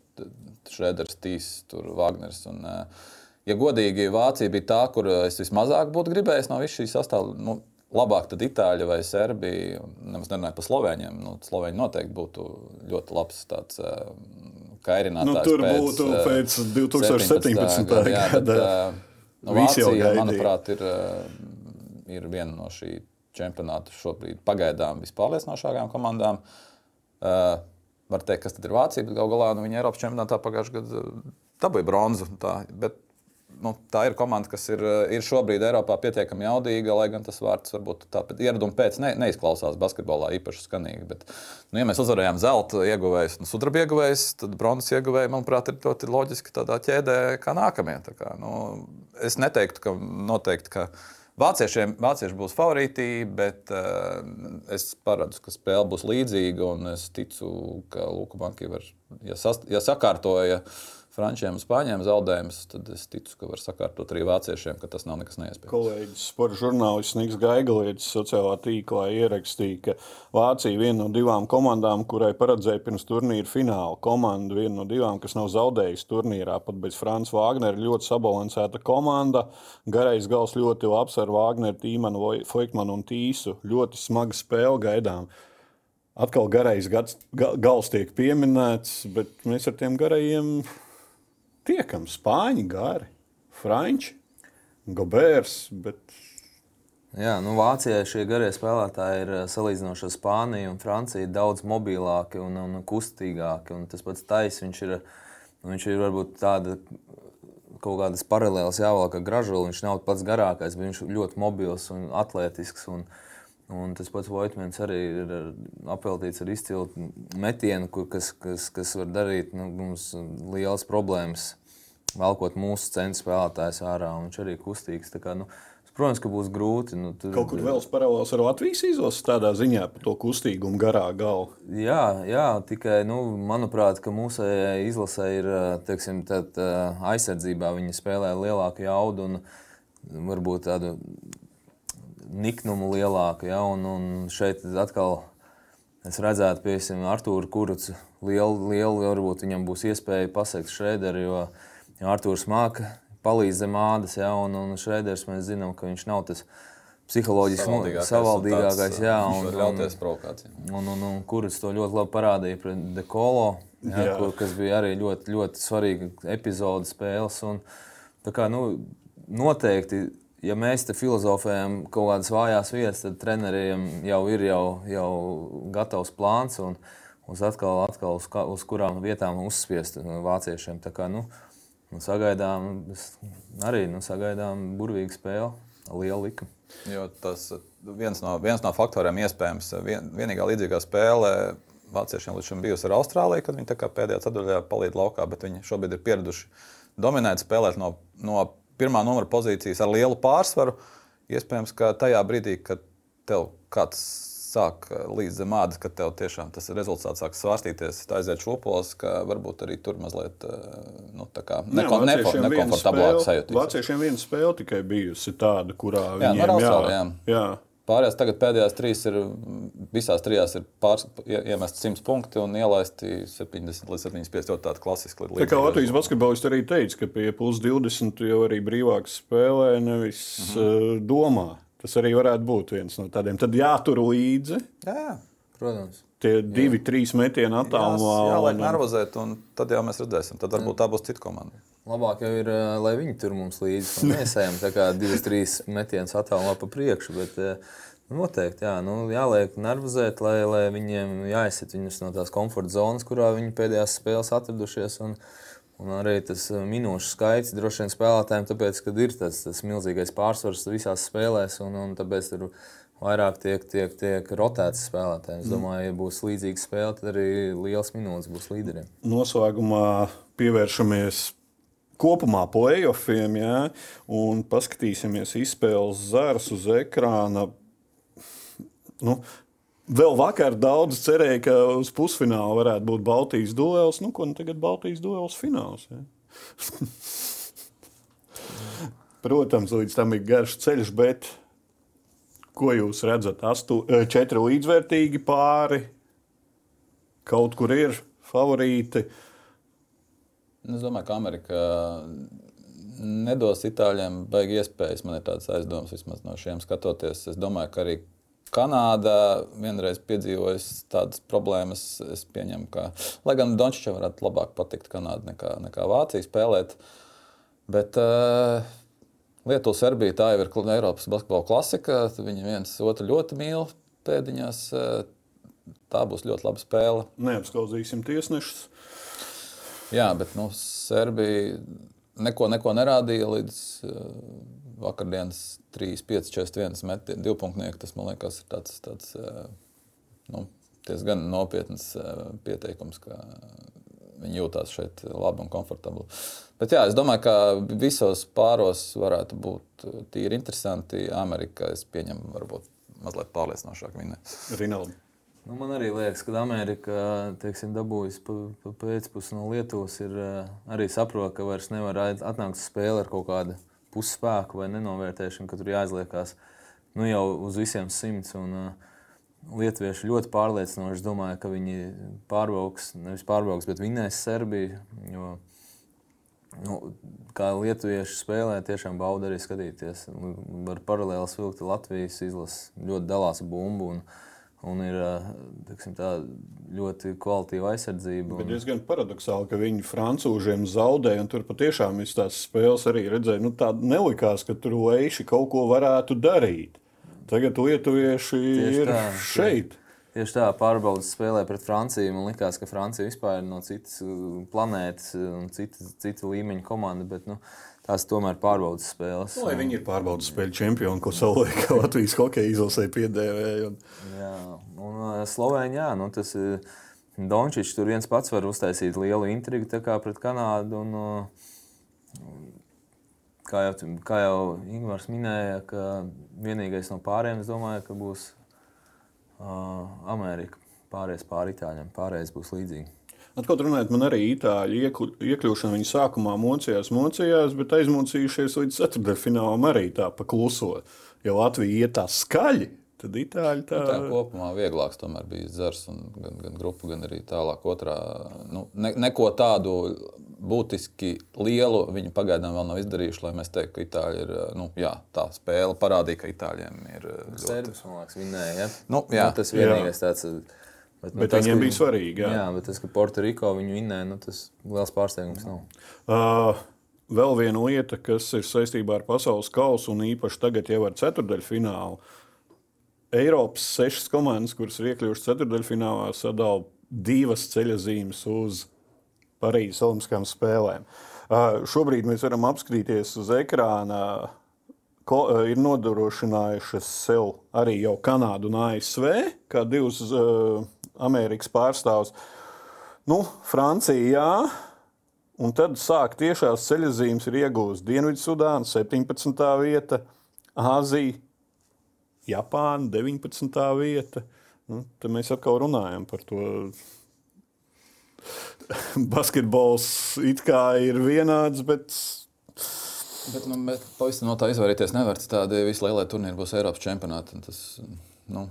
Šreders, Tīs, Wagners. Un, uh, ja godīgi, Vācija bija tā, kur es vismazāk būtu gribējis no visas šīs sastāvdaļas. Nu, labāk tad Itāļa vai Serbija. Nemaz nerunāju par Slovēņiem. Nu, Slovēņi noteikti būtu ļoti labs tāds uh, kairinātājs. Nu, tur pēc, būtu uh, pēc 2017. gada. Jā, bet, uh, nu, Vācija, manuprāt, ir, uh, ir viena no šī čempionāta šobrīd pagaidām vispārliecinošākajām komandām. Uh, var teikt, kas tad ir Vācija, bet gal galā nu, viņa Eiropas čempionātā pagājušajā gadā dabūja bronzu. Tā, bet nu, tā ir komanda, kas ir, ir šobrīd Eiropā pietiekami jaudīga, lai gan tas vārds varbūt tāpat ieraduma pēc ne, neizklausās basketbolā īpaši skanīgi. Bet, nu, ja mēs uzvarējām zelta ieguvējus un sudraba ieguvējus, tad bronzas ieguvēji, manuprāt, ir ļoti loģiski tādā ķēdē kā nākamie. Kā, nu, es neteiktu, ka noteikti. Ka Vāciešiem vācieši būs favorīti, bet uh, es paredzu, ka spēle būs līdzīga. Es ticu, ka Luka Banka var, ja, sast, ja sakārtoja uh, frančiem un spāņiem zaudējumus, tad es ticu, ka var sakārtot arī vāciešiem, ka tas nav nekas neiespējams. Kolēģis sporta žurnālists Niks Gaigalietis sociālā tīklā ierakstīja, ka Vācija viena no divām komandām, kurai paredzēja pirms turnīra fināla komanda, viena no divām, kas nav zaudējusi turnīrā, pat bez Franča Vāgnera, ļoti sabalansēta komanda. Garais gals ļoti labs ar Vāgneru, Tīmanu, Foikmanu un Tīsu. Ļoti smaga spēle gaidām. Atkal garais gads, gals tiek pieminēts, bet mēs ar tiem garajiem tiekam spāņi gari, franči, gobērs. Bet... Jā, nu, Vācijā šie garie spēlētāji ir eh, salīdzinoši ar Spāniju un Franciju daudz mobilāki un, un kustīgāki. Un tas pats taisa, viņš ir, nu, viņš ir varbūt tāda kaut kādas paralēlas jāvelk ar gražulu. Viņš nav pats garākais, bet viņš ir ļoti mobils un atletisks. Un, Un tas pats Voitmans arī ir apveltīts ar izcilu metienu, kur, kas, kas, kas var darīt nu, mums lielas problēmas, velkot mūsu centra spēlētājus ārā. Viņš arī kustīgs. Kā, nu, Protams, ka būs grūti. Nu, tur, Kaut kur vēl paralēls ar Latvijas izlases tādā ziņā par to kustīgumu garā galā. Jā, jā, tikai nu, manuprāt, ka mūsu izlasē ir teiksim, tad, aizsardzībā. Viņi spēlē lielāku jaudu un varbūt tādu niknumu lielāku. Ja? Un, un šeit atkal es redzētu, piemēram, Arthūru Kurcu. Lielu, lielu varbūt viņam būs iespēja pasekt Šrēderu, jo, jo Arthūrs māca palīdz zem ādas. Ja? Un, un Šrēders mēs zinām, ka viņš nav tas psiholoģiski savaldīgākais, savaldīgākais jā, un, provokācijām. Un, un, un, un kurus to ļoti labi parādīja pret Dekolo, jā, jā. Kur, kas bija arī ļoti, ļoti svarīga epizode spēles. Un, kā, nu, noteikti ja mēs te filozofējam kaut kādas vājās vietas, tad treneriem jau ir jau, jau gatavs plāns un uz atkal, atkal uz, kā, uz kurām vietām uzspiest vāciešiem. Tā kā, nu, nu, sagaidām, arī nu, sagaidām burvīgu spēli, lielu likumu. Jo tas viens no, viens no faktoriem, iespējams, vien, vienīgā līdzīgā spēle vāciešiem līdz šim bijusi ar Austrāliju, kad viņi pēdējā ceturtajā palīdz laukā, bet viņi šobrīd ir pieraduši dominēt, spēlēt no, no pirmā numura pozīcijas ar lielu pārsvaru. Iespējams, ka tajā brīdī, kad tev kāds sāk līdz zem ādas, ka tev tiešām tas rezultāts sāk svārstīties, tā aiziet šūpoles, ka varbūt arī tur mazliet nu, neko, nepo, nekomfortablāk sajūta. Vāciešiem viena spēle tikai bijusi tāda, kurā jā, viņiem jā, jā. jā. Pārējās tagad pēdējās trīs ir, visās trijās ir pārs, iemest 100 punkti un ielaisti 70 līdz 75. Tā tāda klasiska lieta. Tā kā Latvijas basketbolists arī teica, ka pie plus 20 jau arī brīvāk spēlē, nevis mm -hmm. domā. Tas arī varētu būt viens no tādiem. Tad jātur līdzi. Jā. protams. Tie divi, jā. trīs metieni attālumā. Jā, lai nervozētu, un tad jau mēs redzēsim. Tad varbūt tā būs cita komanda. Labāk jau ir, lai viņi tur mums līdzi. Mēs ejam tā kā divas, trīs metienas attālumā pa priekšu. Bet, Noteikti, jā, nu, jāliek nervozēt, lai, lai viņiem jāizsit viņus no tās komforta zonas, kurā viņi pēdējās spēlēs atradušies. Un, un arī tas minūšu skaits droši vien spēlētājiem, tāpēc, ka ir tas, tas milzīgais pārsvars visās spēlēs, un, un tāpēc tur vairāk tiek, tiek, tiek rotēts spēlētājiem. Es mm. domāju, ja būs līdzīga spēle, tad arī liels minūtes būs līderiem. Noslēgumā pievēršamies kopumā playoffiem, ja, un paskatīsimies izspēles zārus uz ekrāna. Nu, Vēl vakar daudz cerēja, ka uz pusfināla varētu būt Baltijas duels. Nu, ko nu tagad Baltijas duels fināls? Ja? Protams, līdz tam ir garš ceļš, bet ko jūs redzat? Astu, eh, četri līdzvērtīgi pāri, kaut kur ir favorīti. Uh, Es domāju, ka Amerika nedos itāļiem baigi iespējas. Man ir tāds aizdoms vismaz no šiem skatoties. Es domāju, ka arī Kanāda vienreiz piedzīvojusi tādas problēmas. Es pieņemu, ka, lai gan Dončичam varētu labāk patikt Kanāda nekā, nekā Vācija spēlēt. Bet uh, Lietuva, Serbija tā jau ir Eiropas basketbola klasika. Viņi viens otru ļoti mīl pēdiņās. Uh, tā būs ļoti laba spēle. Neapskauzīsim tiesnešus. Jā, bet nu, Serbija neko, neko nerādīja līdz uh, vakardienas 3, 5, 4, 1 metienam, divpunktnieku. Tas man liekas, ir tāds, tāds uh, nu, diezgan nopietns uh, pieteikums, ka viņi jūtas šeit labi un komfortabli. Bet jā, es domāju, ka visos pāros varētu būt tīri interesanti. Amerikā es pieņemu, varbūt mazliet pārliecinošāk vinēt. Rinaldi. Nu, man arī liekas, ka Amerika teiksim, dabūjusi pa, pa pēcpusi no Lietuvas, ir arī saprot, ka vairs nevar atnākt uz spēli ar kaut kādu pusspēku vai nenovērtēšanu, ka tur jāizliekās nu, jau uz visiem simts. Un, uh, Lietuvieši ļoti pārliecinoši. Es domāju, ka viņi pārbrauks, nevis pārbrauks, bet vinnēs Serbiju. Jo, nu, kā lietuvieši spēlē, tiešām bauda arī skatīties. Var paralēli vilkt Latvijas izlases, ļoti dalās bumbu. Un, un ir teksim, tā, ļoti kvalitīva aizsardzība. Bet diezgan paradoxāli, ka viņi francūžiem zaudēja, un tur patiešām viss tās spēles arī redzēja. Nu, tā nelikās, ka tur Leiši kaut ko varētu darīt. Tagad lietuvieši tieši ir tā, šeit. Tieši tā, pārbaudas spēlē pret Franciju. Man liekas, ka Francija vispār ir no citas planētas un cita, cita līmeņa komanda. Bet, nu, tās tomēr pārbaudas spēles. Lai viņi ir pārbaudas spēļu čempioni, ko savulaik Latvijas hokeja izlasē piedēvēja. Un... Jā, un uh, Slovēņā, nu, tas ir Dončits, tur viens pats var uztaisīt lielu intrigu pret Kanādu. Un, uh, kā jau, kā jau Ingūns minēja, ka vienīgais no pārējiem, es domāju, ka būs uh, Amerika. Pārējais pāri itāļiem, pārējais būs līdzīgi. Atklāt runājot, man arī itāļu iekļūšana viņa sākumā mocījās, mocījās, bet aizmocījušies līdz ceturdaļfinālam arī tā pakluso. Ja Latvija iet tā skaļi, tad itāļi tā. Nu, tā kopumā vieglāks tomēr bija zars, gan, gan grupu, gan arī tālāk otrā. Nu, ne, neko tādu būtiski lielu viņi pagaidām vēl nav izdarījuši, lai mēs teiktu, ka itāļi ir. Nu, jā, tā spēle parādīja, ka itāļiem ir. Ļoti... Serbs, man liekas, vinēja. Ja? Nu, jā. nu, tas vienīgais tāds. Bet, bet nu, tas, viņiem bija svarīgi. Jā, jā bet tas, ka Puertoriko viņu vinnēja, nu, tas liels pārsteigums nav. Uh, vēl viena lieta, kas ir saistībā ar pasaules kausu, un īpaši tagad jau ar ceturdaļfinālu. Eiropas sešas komandas, kuras ir iekļuvušas ceturdaļfinālā, sadala divas ceļa zīmes uz Parīzes Olimpiskajām spēlēm. Šobrīd mēs varam apskatīties uz ekrāna. Ko, ir nodrošinājušas sev arī jau Kanādu un ASV, kā divas uh, Amerikas pārstāvs. Nu, Francija, jā. Un tad sāk tiešās ceļzīmes ir iegūsta Dienvidzudāna, 17. vieta, Āzija, Japāna, 19. vieta. Nu, tad mēs atkal runājam par to. Basketbols it kā ir vienāds, bet Bet, nu, bet pavisam no tā izvairīties nevar. Tādi visi lielie turnīri būs Eiropas čempionāti. Tas, nu,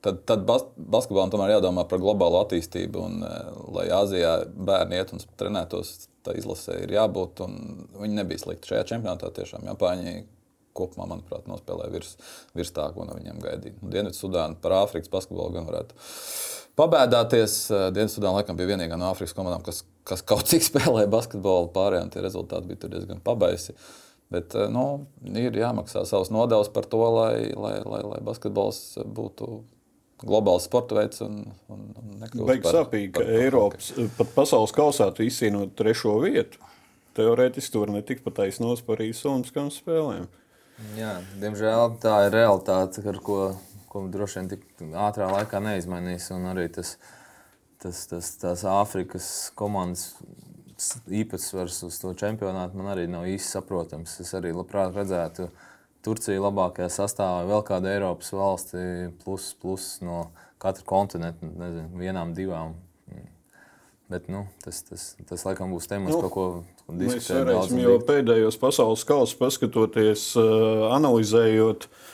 Tad, tad bas, basketbolam tomēr jādomā par globālu attīstību. Un, eh, lai Āzijā bērni iet un trenētos, tā izlasē ir jābūt. Viņi nebija slikti šajā čempionātā. Tiešām Japāņi kopumā, manuprāt, nospēlēja virs, virs tā, ko no viņiem gaidīja. Nu, Dienvidzudāna par Āfrikas basketbolu gan varētu pabēdāties. Eh, Dienvidzudāna laikam bija vienīgā no Āfrikas komandām, kas, kas kaut cik spēlēja basketbolu. Pārējiem tie rezultāti bija diezgan pabaisi. Bet eh, nu, ir jāmaksā savs nodevs par to, lai, lai, lai, lai basketbols būtu globāls sporta veids. Un, un, un Beigas sāpīgi, ka Eiropas, pat pasaules kausā izcīnot trešo vietu. Teorētiski tur netika pat taisnos par īsomiskām spēlēm. Jā, diemžēl tā ir realitāte, ar ko, ko droši vien tik ātrā laikā neizmainīs. Un arī tas, tas, tas, tās Āfrikas komandas īpatsvars uz to čempionātu man arī nav īsti saprotams. Es arī labprāt redzētu, Turcija labākajā sastāvā, vēl kāda Eiropas valsti, plus, plus no katra kontinenta, nezinu, vienām, divām. Bet nu, tas, tas, tas laikam būs temats, nu, par ko diskutēt. Mēs varēsim jau pēdējos pasaules kausa paskatoties, uh, analizējot uh,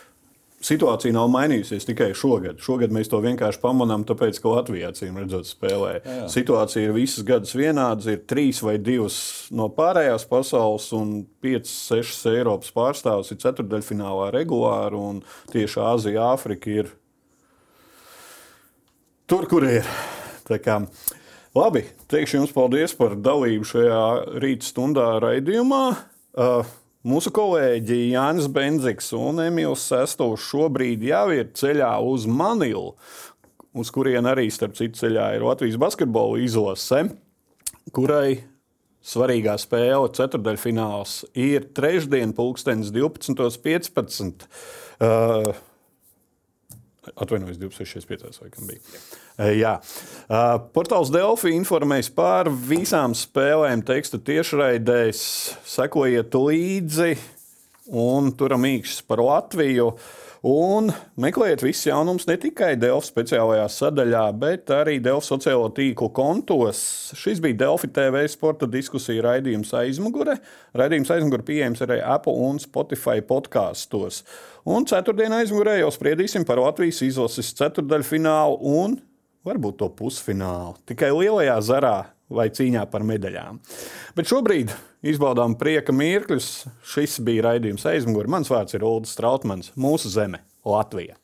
situācija nav mainījusies tikai šogad. Šogad mēs to vienkārši pamanām, tāpēc, ka Latvijā cīm redzot spēlē. Jā, jā. Situācija ir visas gadus vienāda. Ir trīs vai divas no pārējās pasaules, un piecas, sešas Eiropas pārstāvs ir ceturdaļfinālā regulāri. Tieši Āzija, Āfrika ir tur, kur ir. Labi, teikšu jums paldies par dalību šajā rīta stundā raidījumā. Uh, Mūsu kolēģi Jānis Benziks un Emīls Sestovs šobrīd jau ir ceļā uz Manilu, uz kurien arī starp citu ceļā ir Latvijas basketbola izlase, kurai svarīgā spēle, ceturdaļfināls, ir trešdien, pulkstenis 12.15. Uh, Atvainojos, 265. vai kam bija. Jā. Portāls Delfi informēs par visām spēlēm, teksta tiešraidēs. Sekojiet līdzi un turam īkšķis par Latviju. Un meklējiet visus jaunumus ne tikai Delfa speciālajā sadaļā, bet arī Delfa sociālo tīklu kontos. Šis bija Delfa TV sporta diskusija raidījums aizmugure. Raidījums aizmugure pieejams arī Apple un Spotify podkāstos. Un ceturtdienā aizmugurē jau spriedīsim par Latvijas izlases ceturdaļfinālu un varbūt to pusfinālu. Tikai lielajā zarā vai cīņā par medaļām. Bet šobrīd izbaudām prieka mirkļus. Šis bija raidījums aizmugurē. Mans vārds ir Ulrichs Strautmans, mūsu zeme, Latvija.